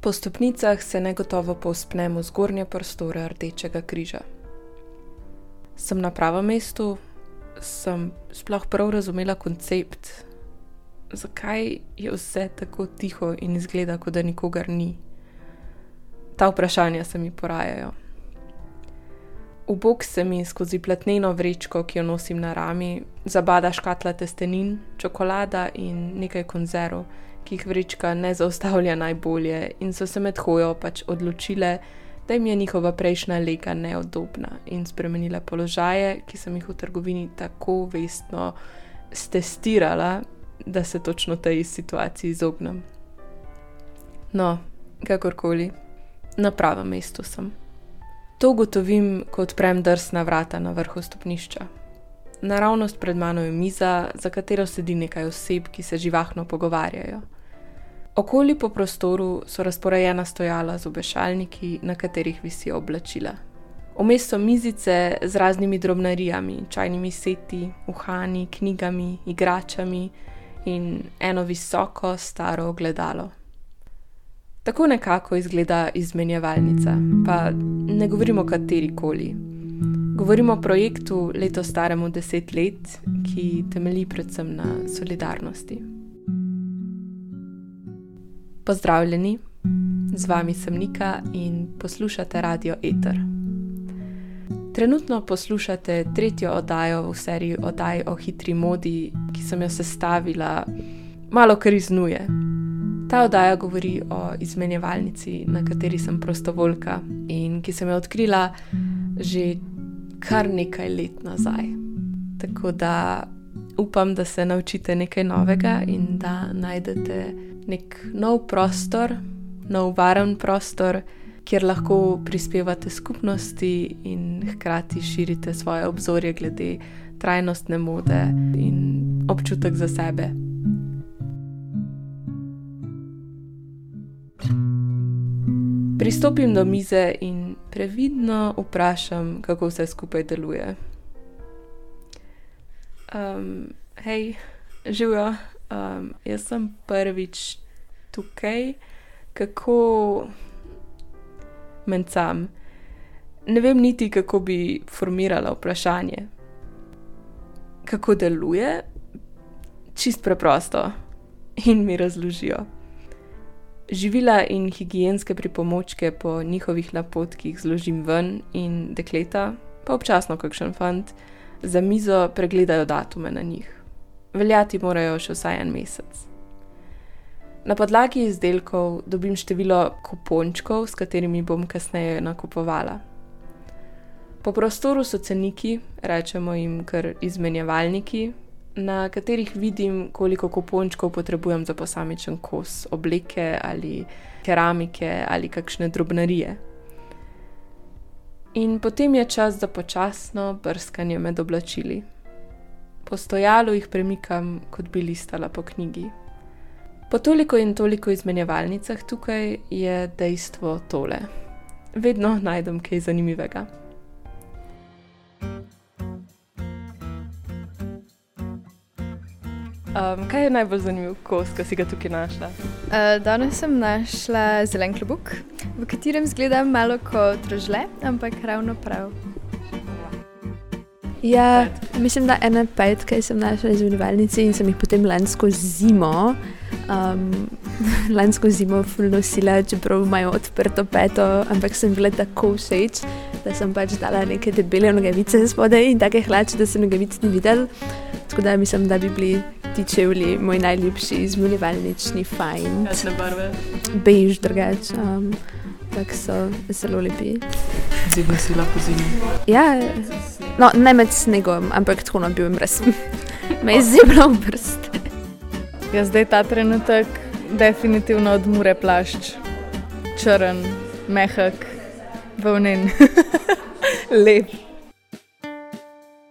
Po stopnicah se negotovo povzpnem v zgornje prostore Rdečega križa. Sem na pravem mestu, sem sploh prav razumela koncept, zakaj je vse tako tiho in izgleda, kot da nikogar ni. Ta vprašanja se mi porajajo. V bok se mi skozi platneno vrečko, ki jo nosim na rami, zabada škatla testenin, čokolada in nekaj konzerv, ki jih vrečka ne zaustavlja najbolje, in so se med hojo pač odločile, da jim je njihova prejšnja lega neodobna in spremenile položaje, ki sem jih v trgovini tako vestno stestirala, da se točno tej situaciji izognem. No, kakorkoli, na pravem mestu sem. To ugotovim, ko odprem drsna vrata na vrhu stopnišča. Naravnost pred mano je miza, za katero sedi nekaj oseb, ki se živahno pogovarjajo. Okoli po prostoru so razporejena stojala z obešalniki, na katerih visijo oblačila. Vmes so mizice z raznimi drobnarijami, čajnimi seti, uhani, knjigami, igračami in eno visoko staro ogledalo. Tako nekako izgleda izmenjevalnica, pa ne govorimo kateri koli. Govorimo o projektu leto staremu deset let, ki temelji predvsem na solidarnosti. Pozdravljeni, z vami sem Nika in poslušate Radio Eter. Trenutno poslušate tretjo oddajo v seriji oddaj o hitri modi, ki sem jo sestavila malo kar iznuje. Ta oddaja govori o izmenjevalnici, na kateri sem prostovoljka in ki sem jo odkrila že kar nekaj let nazaj. Tako da upam, da se naučite nekaj novega in da najdete nek nov prostor, nov varen prostor kjer lahko prispevate skupnosti in hkrati širite svoje obzorje glede trajnostne mode in občutek za sebe. Pristopim do mize in previdno vprašam, kako vse skupaj deluje. Um, hej, živijo, um, jaz sem prvič tukaj, kako mencam. Ne vem niti, kako bi formirala vprašanje. Kako deluje? Čist preprosto in mi razložijo. Živila in higijenske pripomočke po njihovih napotkih zložim ven, in dekleta, pa občasno kakšen fant, za mizo pregledajo datume na njih. Veljati morajo še vsaj en mesec. Na podlagi izdelkov dobim število kupončkov, s katerimi bom kasneje nakupovala. Po prostoru so ceniki, rečemo jim kar izmenjevalniki, na katerih vidim, koliko kupončkov potrebujem za posamičen kos obleke ali keramike ali kakšne drobnarije. In potem je čas za počasno brskanje med oblačili. Po stojalu jih premikam, kot bi listala po knjigi. Po toliko in toliko izmenjevalnicah tukaj je dejstvo tole. Vedno najdem kaj zanimivega. Um, kaj je najbolj zanimiv kos, ki si ga tukaj našla? Uh, danes sem našla zelen klobuk, v katerem zgleda malo kot rožle, ampak ravno prav. Ja, mislim, da ena petka sem našla iz univalnice in sem jih potem lansko zimo um, lansko zimo nosila, čeprav imajo odprto peto, ampak sem bila tako všeč, da sem pač dala neke debele nogavice spodaj in take hlače, da se nogavic ni videl. Tako da mislim, da bi bili ti čevlji moj najljubši izmuljevalnični fajn. Kakšne barve? Bež drugače. Um, Tako so zelo lepi. Zidno si lahko zimi. Ja, no, ne med snegom, ampak tako na bil res. Me je zebral prst. Ja, zdaj ta trenutek definitivno odmure plašč, črn, mehak, volnen, lep.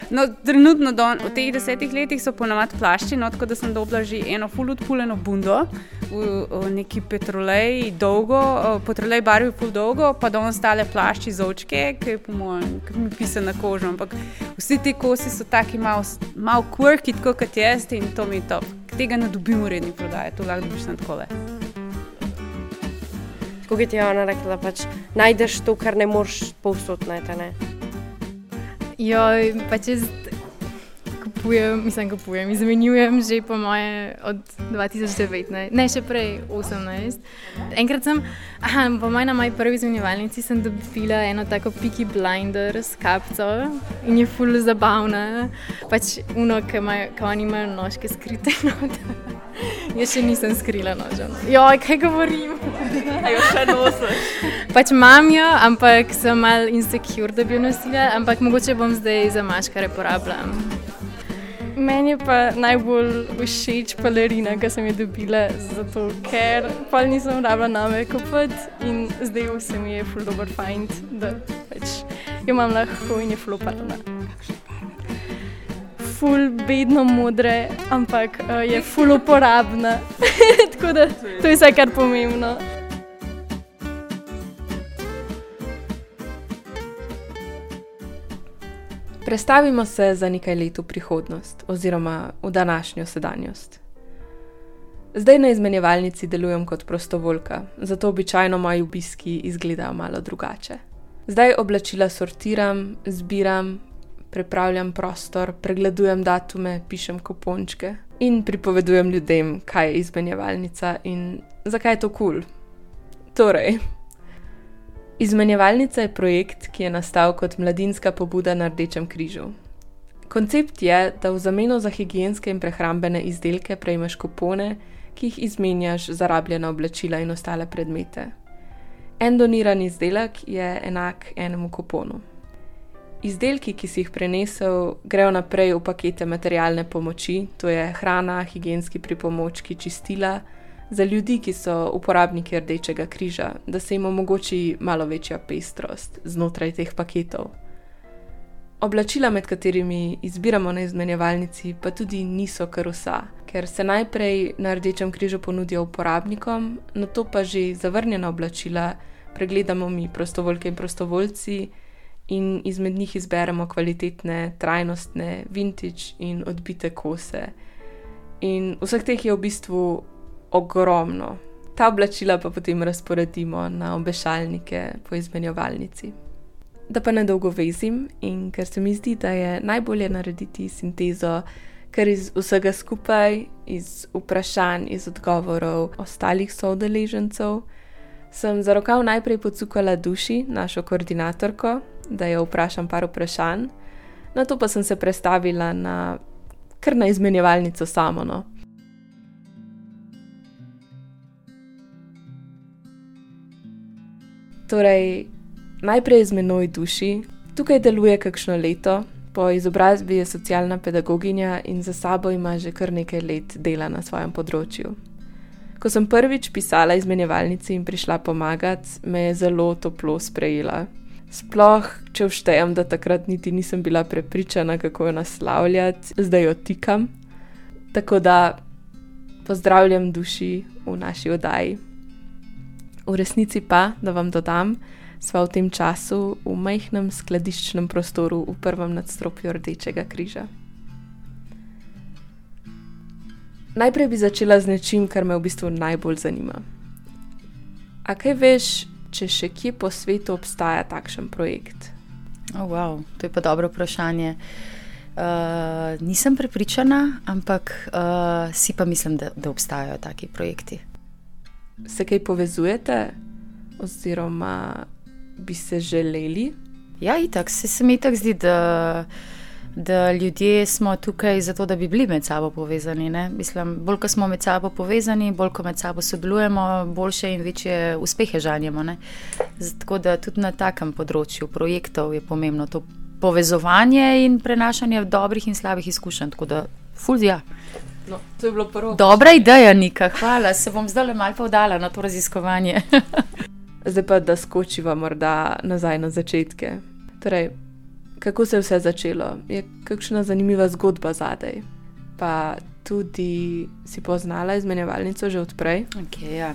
No, trenutno, do, v teh desetih letih so ponovadi plašči, no, tako da sem dobila že eno fulutpuljeno bundo, v, v neki petrolej, dolgo, petrolej barvi pol dolgo, pa da on stale plašči z očke, ki je po mojem, ki mi pisa na kožo. Ampak vsi ti kosi so taki malo mal quirky, tako kot jaz in to mi je top. Tega ne dobimo v redni prodaji, to lahko dobiš na tole. kot je ona rekla, pač najdeš to, kar ne moreš povsod najti. Ja, pač jaz kupujem, mislim, kupujem, izmenjujem že po moje od 2019, ne še prej 18. Enkrat sem, aha, po mojem na moji prvi izmenjevalnici sem dobila eno tako piki blinder s kapco in je full zabavna. Pač uno, ki oni imajo nožke skrite. No, jaz še nisem skrila nožem. Jo, kaj govorim? Ajo še nosiš. Pač imam jo, ampak sem mal insecure, da bi jo nosila, ampak mogoče bom zdaj za maškare porabljam. Meni je pa najbolj všeč balerina, ki sem jo dobila, zato ker pa nisem rabila name kopati in zdaj vse mi je full dobro fajn, da pač jo imam lahko in je full oparna. Full bedno modre, ampak uh, je full uporabna. Tako da to je vse, kar pomembno. Prestavimo se za nekaj let v prihodnost, oziroma v današnjo sedanjost. Zdaj na izmenjevalnici delujem kot prostovoljka, zato običajno moji obiski izgledajo malo drugače. Zdaj oblačila sortiram, zbiram, prepravljam prostor, pregledujem datume, pišem kupončke in pripovedujem ljudem, kaj je izmenjevalnica in zakaj je to kul. Cool. Torej, Izmenjevalnica je projekt, ki je nastal kot mladinska pobuda na Rdečem križu. Koncept je, da v zameno za higijenske in prehrambene izdelke prejmeš kupone, ki jih izmenjaš za rabljena oblačila in ostale predmete. En doniran izdelek je enak enemu kuponu. Izdelki, ki si jih prenesel, grejo naprej v pakete materialne pomoči, to je hrana, higijenski pripomočki, čistila za ljudi, ki so uporabniki Rdečega križa, da se jim omogoči malo večja pestrost znotraj teh paketov. Oblačila, med katerimi izbiramo na izmenjevalnici, pa tudi niso kar vsa, ker se najprej na Rdečem križu ponudijo uporabnikom, na to pa že zavrnjena oblačila pregledamo mi, prostovoljke in prostovoljci, in izmed njih izberemo kvalitetne, trajnostne, vintage in odbite kose. In vseh teh je v bistvu ogromno. Ta oblačila pa potem razporedimo na obešalnike po izmenjevalnici. Da pa ne dolgo vezim in ker se mi zdi, da je najbolje narediti sintezo, ker iz vsega skupaj, iz vprašanj, iz odgovorov ostalih soodeležencev, sem za rokav najprej pocukala duši, našo koordinatorko, da jo vprašam par vprašanj, na to pa sem se prestavila na kar na izmenjevalnico samo. No. Torej, najprej z menoj duši, tukaj deluje kakšno leto, po izobrazbi je socialna pedagoginja in za sabo ima že kar nekaj let dela na svojem področju. Ko sem prvič pisala izmenjevalnici in prišla pomagati, me je zelo toplo sprejela. Sploh, če vštejem, da takrat niti nisem bila prepričana, kako jo naslavljati, zdaj jo tikam. Tako da pozdravljam duši v naši oddaji. V resnici pa, da vam dodam, sva v tem času v majhnem skladiščnem prostoru v prvem nadstropju Rdečega križa. Najprej bi začela z nečim, kar me v bistvu najbolj zanima. A kaj veš, če še kje po svetu obstaja takšen projekt? Oh, wow, to je pa dobro vprašanje. Uh, nisem prepričana, ampak uh, si pa mislim, da, da obstajajo taki projekti se kaj povezujete, oziroma bi se želeli? Ja, itak se mi tako zdi, da, da ljudje smo tukaj zato, da bi bili med sabo povezani. Ne? Mislim, bolj ko smo med sabo povezani, bolj ko med sabo sodelujemo, boljše in večje uspehe žanjemo. Tako da tudi na takem področju projektov je pomembno to povezovanje in prenašanje dobrih in slabih izkušenj. Tako da, fulja. No, to je bilo prvo. Dobra ideja, Nika, hvala. Se bom zdaj le malo podala na to raziskovanje. zdaj pa, da skočiva morda nazaj na začetke. Torej, kako se je vse začelo? Je kakšna zanimiva zgodba zadaj? Pa tudi si poznala izmenjevalnico že odprej? Okay, ja.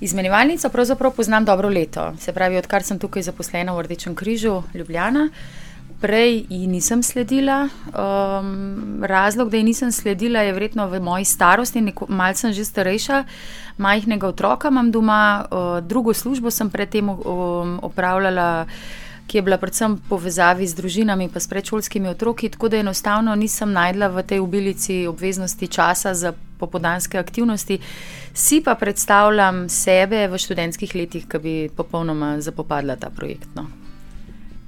Izmenjevalnico pravzaprav poznam dobro leto. Se pravi, odkar sem tukaj zaposlena v Rdečem križu, Ljubljana. prej ji nisem sledila. Um, razlog, da ji nisem sledila, je verjetno v moji starosti, malce sem že starejša, majhnega otroka imam doma, uh, drugo službo sem predtem um, opravljala. Ki je bila predvsem povezavi z družinami in s predšolskimi otroki, tako da enostavno nisem najdla v tej obilici obveznosti časa za popodanske aktivnosti. Si pa predstavljam sebe v študentskih letih, ki bi popolnoma zapopadla ta projekt. No.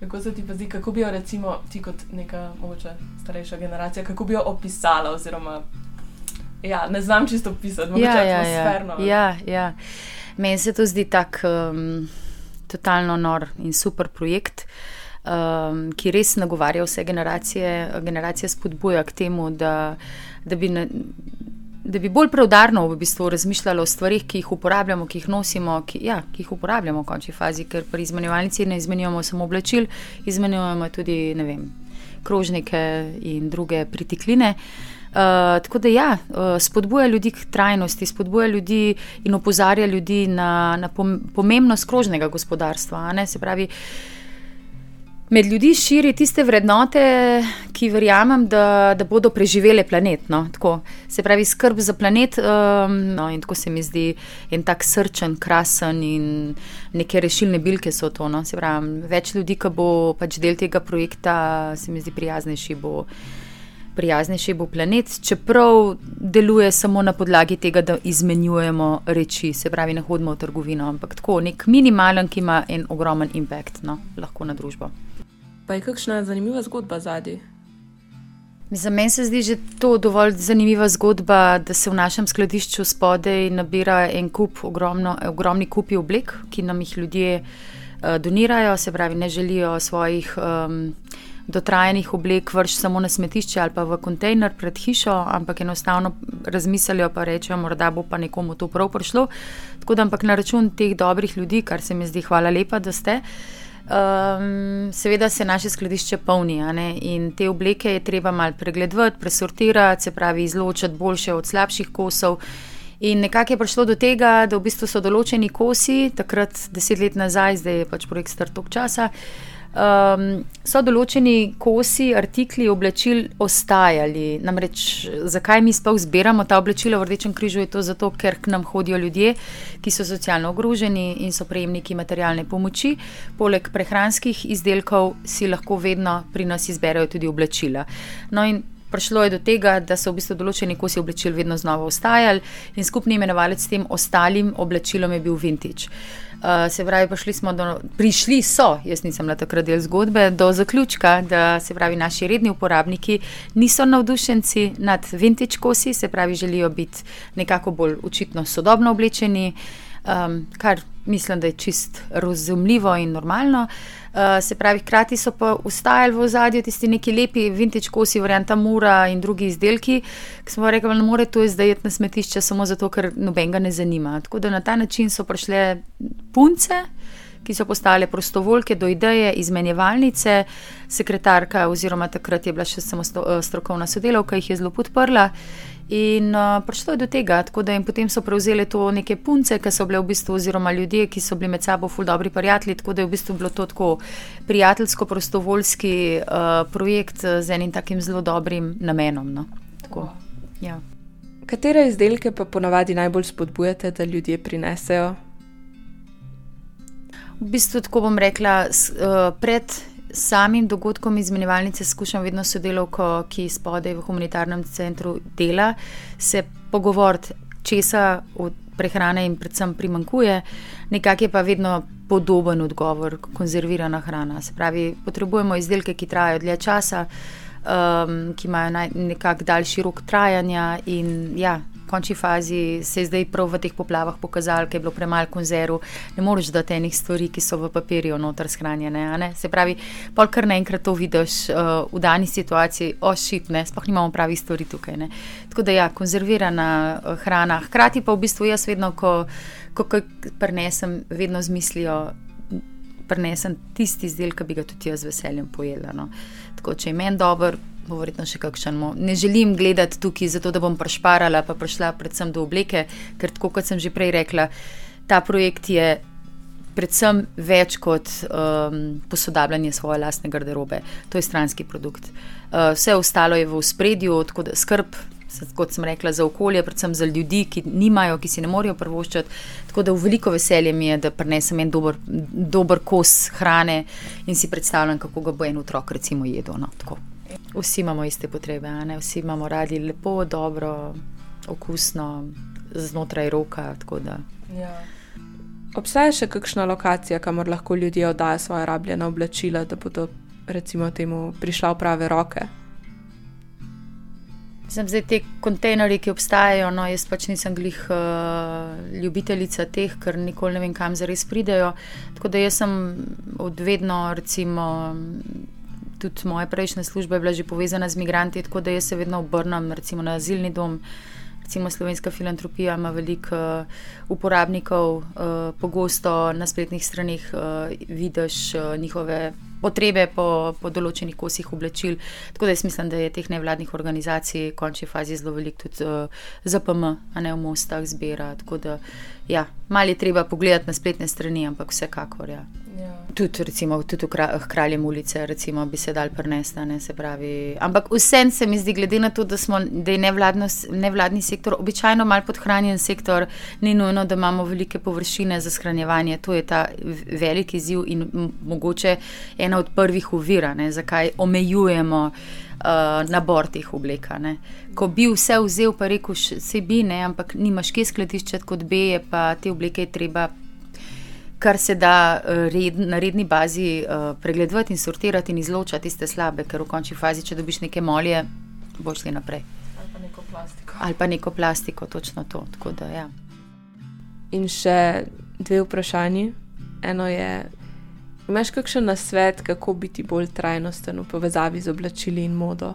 Kako se ti pa zdi, kako bi jo recimo ti kot neka mogoče starejša generacija, kako bi jo opisala? Oziroma, ja, ne znam čisto opisati, kako ja, je ja, atmosferno. Ja, ja, ja. Meni se to zdi tako um, totalno nor in super projekt. Um, ki res nagovarja vse generacije, generacije spodbuja k temu, da, da bi na, da bi bolj preudarno v bistvu razmišljali o stvarih, ki jih uporabljamo, ki jih nosimo, ki, ja, ki jih uporabljamo v končni fazi, ker pri izmenjevalnici ne izmenjujemo samo oblačil, izmenjujemo tudi vem, krožnike in druge pritikline. Uh, tako da, ja, uh, spodbuja ljudi k trajnosti, spodbuja ljudi in opozarja ljudi na, na pomembnost krožnega gospodarstva. Se pravi, uh, med ljudi širi tiste vrednote, ki verjamem, da, da bodo preživele planet. No? Tako, se pravi, skrb za planet. Um, no, in tako se mi zdi en tak srčen, krasen in neke rešilne bilke so to. No? Pravi, več ljudi, ki bo pač del tega projekta, se mi zdi prijaznejši. Bo, Prijaznejši bo planet, čeprav deluje samo na podlagi tega, da izmenjujemo reči, se pravi, ne hodimo v trgovino, ampak tako nek minimalen, ki ima en ogromen impact no, na družbo. Pa je kakšna zanimiva zgodba zadnji? Za meni se zdi že to dovolj zanimiva zgodba, da se v našem skladišču spodaj nabira en kup, ogromno, ogromni kupi oblek, ki nam jih ljudje uh, donirajo, se pravi, ne želijo svojih um, dotrajanih oblek vrš samo na smetišče ali pa v kontejner pred hišo, ampak enostavno razmislijo pa rečejo, morda bo pa nekomu to prav prišlo. Tako da, ampak na račun teh dobrih ljudi, kar se mi zdi, hvala lepa, da ste. Um, seveda se naše skladišče polni in te obleke je treba malo pregledati, presortirati, se pravi, izločiti boljše od slabših kosov. In nekako je prišlo do tega, da v bistvu so določeni kosi, takrat deset let nazaj, zdaj je pač projekt star tok časa. Uh, um, so določeni kosi, artikli, oblačil ostajali. Namreč, zakaj mi sploh zbiramo ta oblačila v Rdečem križu? Je to zato, ker k nam hodijo ljudje, ki so socialno ogroženi in so prejemniki materialne pomoči. Poleg prehranskih izdelkov si lahko vedno pri nas izberejo tudi oblačila. No Prišlo je do tega, da so v bistvu določeni kosi oblačil vedno znova ostajali, in skupni imenovalec tem ostalim oblačilom je bil vintage. Uh, se pravi, prišli, do, prišli so, jaz nisem na takrat del zgodbe, do zaključka, da se pravi, naši redni uporabniki niso navdušenci nad vintage kosi, se pravi, želijo biti nekako bolj učitno sodobno oblečeni, um, kar mislim, da je čist razumljivo in normalno. Uh, se pravi, hkrati so pa ustajali v ozadju tisti neki lepi vintage kosi, varianta Mura in drugi izdelki, ki smo rekli, da ne more to zdaj jeti na smetišče samo zato, ker noben ga ne zanima. Tako da na ta način so prišle punce. Ki so postale prostovoljke do ideje izmenjevalnice, sekretarka, oziroma takrat je bila še samo eh, strokovna sodelavka, jih je zelo podprla. In uh, prišlo je do tega, tako da jim potem so prevzeli to neke punce, ki so bile v bistvu, oziroma ljudje, ki so bili med sabo ful dobri prijatelji, tako da je v bistvu bilo to tako prijateljsko-prostovoljski uh, projekt z enim takim zelo dobrim namenom. No? Tako, ja. Katere izdelke pa ponavadi najbolj spodbujate, da ljudje prinesejo? V bistvu, tako bom rekla, uh, pred samim dogodkom izmenjevalnice skušam vedno sodelovko, ki spodaj v humanitarnem centru dela, se pogovoriti, česa od prehrane in predvsem primankuje, nekak je pa vedno podoben odgovor, konzervirana hrana. Se pravi, potrebujemo izdelke, ki trajajo dlje časa, um, ki imajo nekak daljši rok trajanja in ja, končni fazi se je zdaj prav v teh poplavah pokazalo, da je bilo premalo konzerv, ne moreš dati enih stvari, ki so v papirju noter shranjene. Se pravi, pol kar naenkrat to vidiš uh, v dani situaciji, ošitne, sploh nimamo pravih stvari tukaj. Ne? Tako da ja, konzervirana uh, hrana. Hkrati pa v bistvu jaz vedno, ko, ko, ko prenesem, vedno z mislijo. Prenesem tisti izdelek, ki bi ga tudi jaz z veseljem pojedla. No. Tako, če je meni dobro, bo verjetno še kakšen. Ne želim gledati tukaj, zato da bom prešparala, pa prišla predvsem do obleke, ker tako kot sem že prej rekla, ta projekt je predvsem več kot um, posodabljanje svoje lastne garderobe. To je stranski produkt. Uh, vse ostalo je v spredju, tako da skrb. Kot sem rekla, za okolje, predvsem za ljudi, ki nimajo, ki si ne morejo prvoščati. Tako da v veliko veselje mi je, da prinesem en dober, dober kos hrane in si predstavljam, kako ga bo en otrok, recimo, jedel. No, Vsi imamo iste potrebe, vsi imamo radi lepo, dobro, okusno, znotraj roka. Ja. Obstaja še kakšna lokacija, kamor lahko ljudje oddajo svoje rabljena oblačila, da bodo recimo temu prišla v prave roke? Sem zdaj te kontejnerje, ki obstajajo, no jaz pač nisem glih uh, ljubiteljica teh, ker nikoli ne vem, kam zares pridejo. Tako da jaz sem odvedno, recimo, tudi moja prejšnja služba je bila že povezana z migranti, tako da jaz se vedno obrnem recimo na azilni dom. Recimo Slovenska filantropija ima veliko uh, uporabnikov, uh, pogosto na spletnih straneh uh, vidiš uh, njihove potrebe po, po določenih kosih oblačil. Tako da jaz mislim, da je teh nevladnih organizacij v končni fazi zelo veliko, tudi uh, ZPM, a ne v mostah zbira. Tako da, ja, malo je treba pogledati na spletne strani, ampak vsekakor. Ja. Ja. Tudi, recimo, tudi v kraljem ulice, recimo, bi se dal prnesta. Ampak vsem se mi zdi, glede na to, da, smo, da je nevladni sektor običajno mal podhranjen sektor, ni nujno, da imamo velike površine za shranjevanje. To je ta veliki izziv in mogoče ena od prvih uvir, zakaj omejujemo uh, nabor teh oblek. Ko bi vse vzel, pa rekel, se bi ne, ampak nimaš kje skladiščati kot B, je pa te obleke treba kar se da uh, red, na redni bazi uh, pregledovati in sortirati in izločati tiste slabe, ker v končni fazi, če dobiš neke molje, boš šli naprej. Ali pa neko plastiko. Ali pa neko plastiko, točno to. Da, ja. In še dve vprašanji. Eno je, imaš kakšen nasvet, kako biti bolj trajnosten v povezavi z oblačili in modo?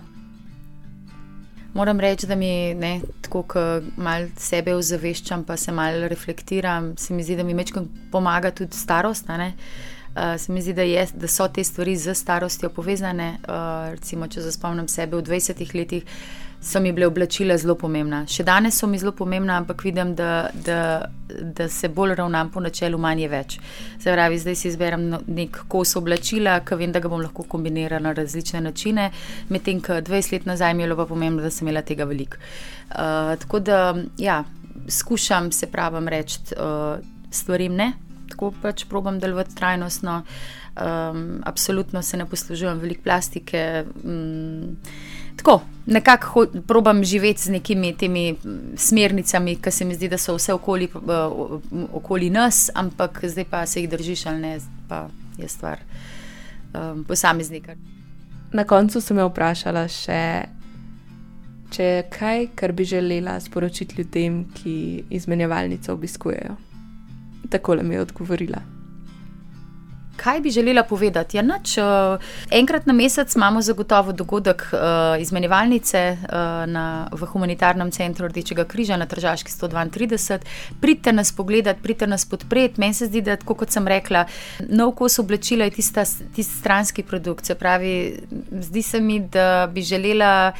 Moram reči, da mi ne, tako, ko malo sebe ozaveščam, pa se malo reflektiram, se mi zdi, da mi večkrat pomaga tudi starost. Uh, se mi zdi, da, je, da so te stvari z starostjo povezane. Uh, recimo, če se spomnim sebe v 20 letih, so mi bile oblačila zelo pomembna. Še danes so mi zelo pomembna, ampak vidim, da, da, da se bolj ravnam po načelu manj je več. Se pravi, zdaj si izberem no, nek kos oblačila, ki vem, da ga bom lahko kombinirala na različne načine, medtem ko 20 let nazaj mi je bilo pa pomembno, da sem imela tega veliko. Uh, tako da, ja, skušam se pravim reči uh, stvarim ne, tako pač probujem delovati trajnostno. Um, absolutno se ne poslužujem veliko plastike. Um, tako, nekako probujem živeti z nekimi temi smernicami, ki se mi zdi, da so vse okoli, okoli nas, ampak zdaj pa se jih držiš ali ne, pa je stvar um, posameznika. Na koncu sem me vprašala še, če je kaj, kar bi želela sporočiti ljudem, ki izmenjevalnico obiskujejo. Tako le mi je odgovorila. Kaj bi želela povedati? Ja, nač, uh, enkrat na mesec imamo zagotovo dogodek uh, izmenjevalnice uh, na, v humanitarnem centru Rdečega križa na Tržavski 132. Pridite nas pogledat, pridite nas podpreti. Meni se zdi, da, kot sem rekla, nov kos oblečila je tista, tisti stranski produkt. Se pravi, zdi se mi, da bi želela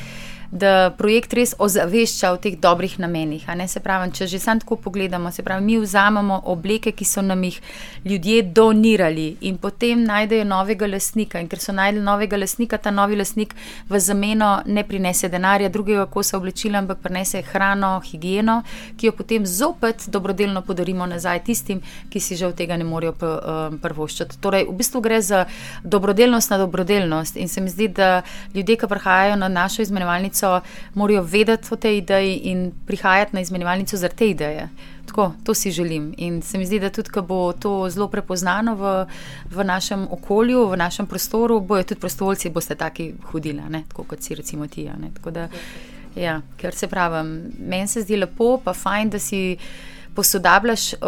da projekt res ozavešča o teh dobrih namenih. Se pravi, če že samo tako pogledamo, se pravi, mi vzamemo obleke, ki so nam jih ljudje donirali in potem najdejo novega lasnika. In ker so najdeli novega lasnika, ta novi lasnik v zameno ne prinese denarja, drugega kosa oblečila, ampak prinese hrano, higieno, ki jo potem zopet dobrodelno podarimo nazaj tistim, ki si že od tega ne morejo um, prvoščati. Torej, v bistvu gre za dobrodelnost na dobrodelnost in se mi zdi, da ljudje, ki prihajajo na našo izmenjevalnico, izmenjevalnico, morajo vedeti o tej ideji in prihajati na izmenjevalnico zaradi te ideje. Tako, to si želim. In se mi zdi, da tudi, ko bo to zelo prepoznano v, v našem okolju, v našem prostoru, bojo tudi prostovoljci, boste taki hodili, ne? tako kot si recimo ti. Ja, ker se pravi, meni se zdi lepo, pa fajn, da si posodabljaš uh,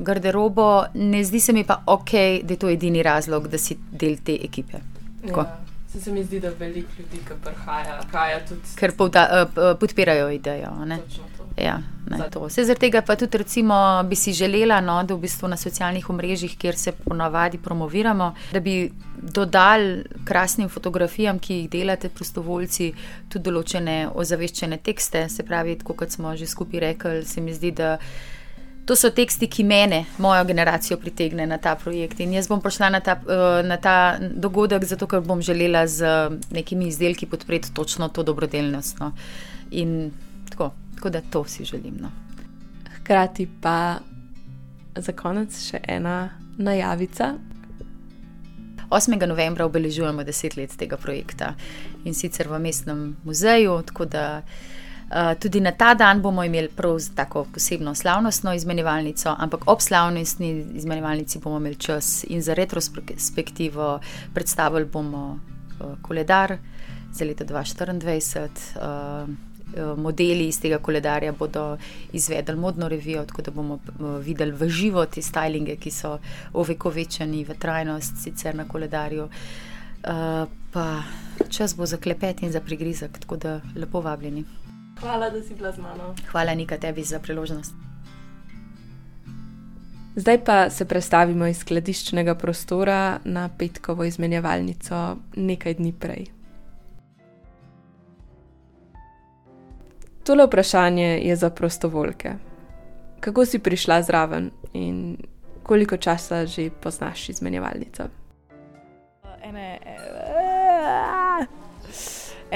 garderobo, ne zdi se mi pa ok, da je to edini razlog, da si del te ekipe. Ja. Se, se mi zdi, da veliko ljudi, ki prihaja, tudi. Ker povda, uh, podpirajo idejo. Ja, se zaradi tega pa tudi, recimo, bi si želela, no, da v bistvu na socialnih omrežjih, kjer se ponavadi promoviramo, da bi dodali krasnim fotografijam, ki jih delate, prostovoljci, tudi določene ozaveščene tekste. Se pravi, kot smo že skupaj rekli, se mi zdi, da To so teksti, ki mene, mojo generacijo, pritegne na ta projekt. In jaz bom prišla na ta, eh, na ta dogodek, zato ker bom želela z nekimi izdelki podpreti točno to dobrodelnost. No. In tako, tako da to si želim. No. Hkrati pa za konec še ena najavica. 8. novembra obeležujemo deset let tega projekta in sicer v mestnem muzeju. Tako da uh, tudi na ta dan bomo imeli prav tako posebno slavnostno izmenjevalnico, ampak ob slavnostni izmenjevalnici bomo imeli čas in za retrospektivo predstavili bomo uh, koledar za leto 2024. Uh, Modeli iz tega koledarja bodo izvedli modno revijo, tako da bomo videli v živo te stylinge, ki so ovekovečeni v trajnost, sicer na koledarju. Uh, pa čas bo za klepet in za prigrizek, tako da lepo vabljeni. Hvala, da si bila z mano. Hvala, Nika, tebi za priložnost. Zdaj pa se prestavimo iz skladiščnega prostora na petkovo izmenjevalnico nekaj dni prej. Tole vprašanje je za prostovoljke. Kako si prišla zraven in koliko časa že poznaš izmenjevalnico? Ene,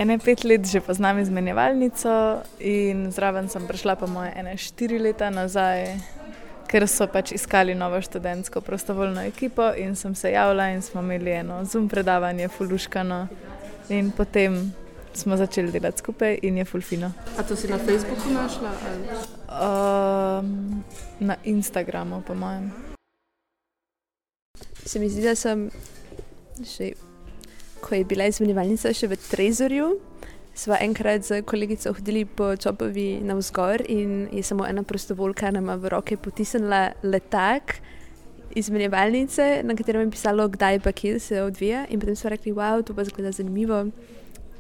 ene pet let že poznam izmenjevalnico in zraven sem prišla pa moje ene štiri leta nazaj, ker so pač iskali novo študentsko prostovoljno ekipo in sem se javila in smo imeli eno zoom predavanje, fuluškano in potem smo začeli delati skupaj in je fulfino. A to si na Facebooku našla? Ali? Um, na Instagramu, po mojem. Se mi zdi, da sem že, ko je bila izmenjevalnica še v Trezorju, sva enkrat z kolegico hodili po čopovi na vzgor in je samo ena prostovoljka nama v roke potisnila letak izmenjevalnice, na katerem je pisalo, kdaj pa kje se odvija. In potem smo rekli, wow, to pa zgleda zanimivo,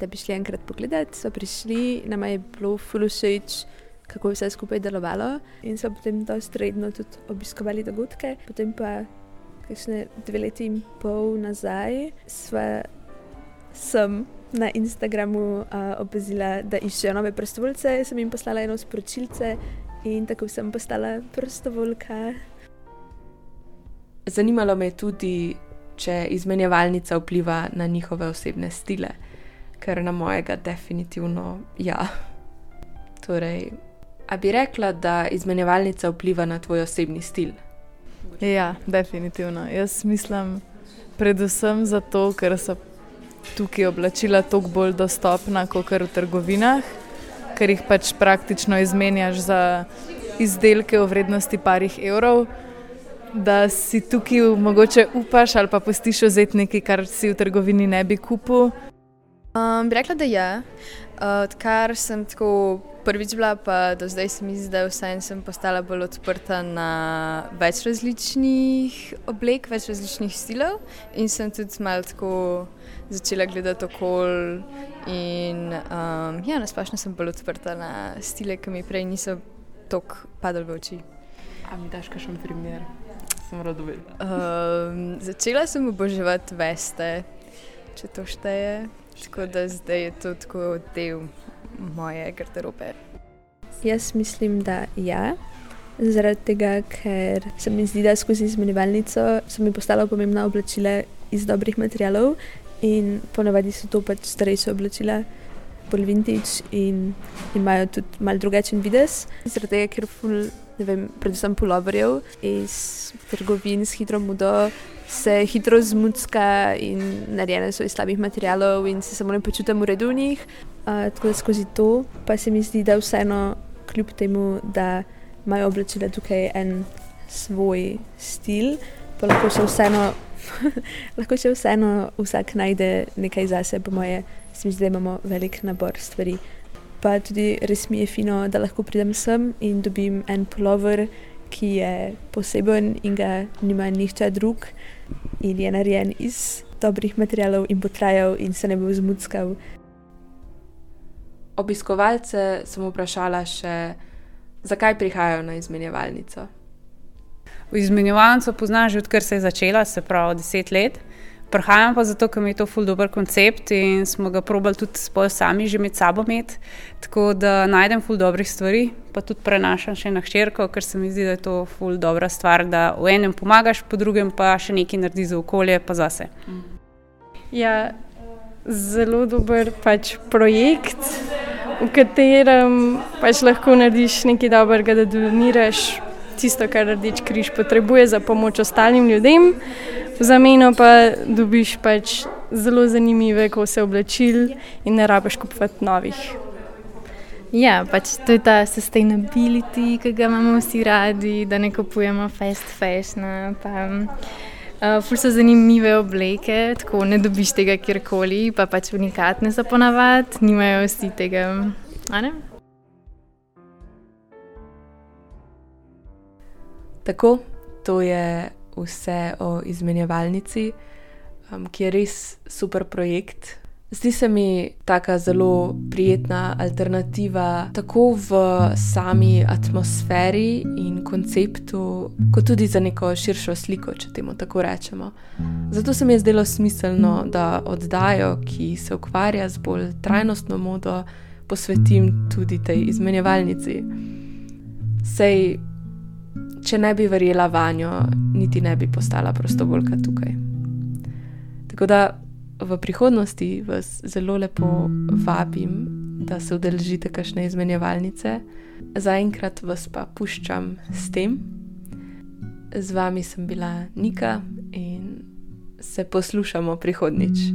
da bi šli enkrat pogledat. So prišli, nama je bilo fulušeč, kako je vse skupaj delovalo in so potem dosti redno tudi obiskovali dogodke. Potem pa kakšne dve leti in pol nazaj, sva sem na Instagramu uh, opazila, da iščejo nove prostovoljce, sem jim poslala eno sporočilce in tako sem postala prostovoljka. Zanimalo me je tudi, če izmenjevalnica vpliva na njihove osebne stile, ker na mojega definitivno ja. Torej, a bi rekla, da izmenjevalnica vpliva na tvoj osebni stil? Ja, definitivno. Jaz mislim, predvsem zato, ker so tukaj oblačila toliko bolj dostopna kot v trgovinah, ker jih pač praktično izmenjaš za izdelke v vrednosti parih evrov. Da si tukaj mogoče upaš ali pa postiš vzeti nekaj, kar si v trgovini ne bi kupil. Um, bi rekla, da. Ja. Uh, odkar sem tako prvič bila, pa do zdaj se mi zdi, da vsaj sem postala bolj odprta na več različnih oblek, več različnih stilov. In sem tudi malo tako začela gledati okol. In um, ja, nasplošno sem bolj odprta na stile, ki mi prej niso tako padali v oči. A mi daš kakšen primer? Sem radovedna. Um, začela sem oboževati veste, če to šteje. Tako da zdaj je to tako del moje garderobe. Jaz mislim, da ja. Zaradi tega, ker se mi zdi, da skozi izmenjevalnico so mi postala pomembna oblačila iz dobrih materialov in ponavadi so to pač starejše oblačila, bolj vintage in imajo tudi mal drugačen vides. Zaradi tega, ker ful, ne vem, predvsem puloverjev iz trgovin s hitro modo se hitro zmucka in narejene so iz slabih materialov in se samo ne počutim v redu v njih. Uh, tako da skozi to pa se mi zdi, da vseeno, kljub temu, da imajo oblačila tukaj en svoj stil, pa lahko še vseeno, lahko še vseeno vsak najde nekaj zase, po moje, se mi zdi, da imamo velik nabor stvari. Pa tudi res mi je fino, da lahko pridem sem in dobim en polover, ki je poseben in ga nima nihče drug in je narejen iz dobrih materialov in bo trajal in se ne bo zmuckal. Obiskovalce sem vprašala še, zakaj prihajajo na izmenjevalnico. V izmenjevalnico poznam že odkar se je začela, se pravi deset let. Prihajam pa zato, ker mi je to ful dober koncept in smo ga probali tudi sami že med sabo imeti. Tako da najdem ful dobrih stvari, pa tudi prenašam še na hčerko, ker se mi zdi, da je to ful dobra stvar, da v enem pomagaš, po drugem pa še nekaj naredi za okolje, pa zase. Ja, zelo dober pač projekt, v katerem pač lahko narediš nekaj dobrega, da doniraš tisto, kar Rdeč križ potrebuje za pomoč ostalim ljudem, v zameno pa dobiš pač zelo zanimive kose oblačil in ne rabiš kupovati novih. Ja, pač to je ta sustainability, ki ga imamo vsi radi, da ne kupujemo fast fashion. Uh, ful so zanimive obleke, tako ne dobiš tega kjerkoli, pa pač unikatne so ponavadi, nimajo vsi tega. Tako, to je vse o izmenjevalnici, um, ki je res super projekt. Zdi se mi tako zelo prijetna alternativa, tako v sami atmosferi in konceptu, kot tudi za neko širšo sliko, če temu tako rečemo. Zato se mi je zdelo smiselno, da oddajo, ki se ukvarja z bolj trajnostno modo, posvetim tudi tej izmenjevalnici. Sej če ne bi verjela vanjo, niti ne bi postala prostovoljka tukaj. Tako da v prihodnosti vas zelo lepo vabim, da se udeležite kakšne izmenjevalnice. Zaenkrat vas pa puščam s tem. Z vami sem bila Nika in se poslušamo prihodnič.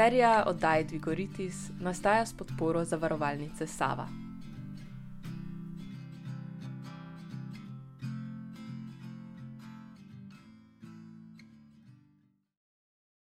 Serija oddaj Dvigoritis nastaja s podporo zavarovalnice Sava.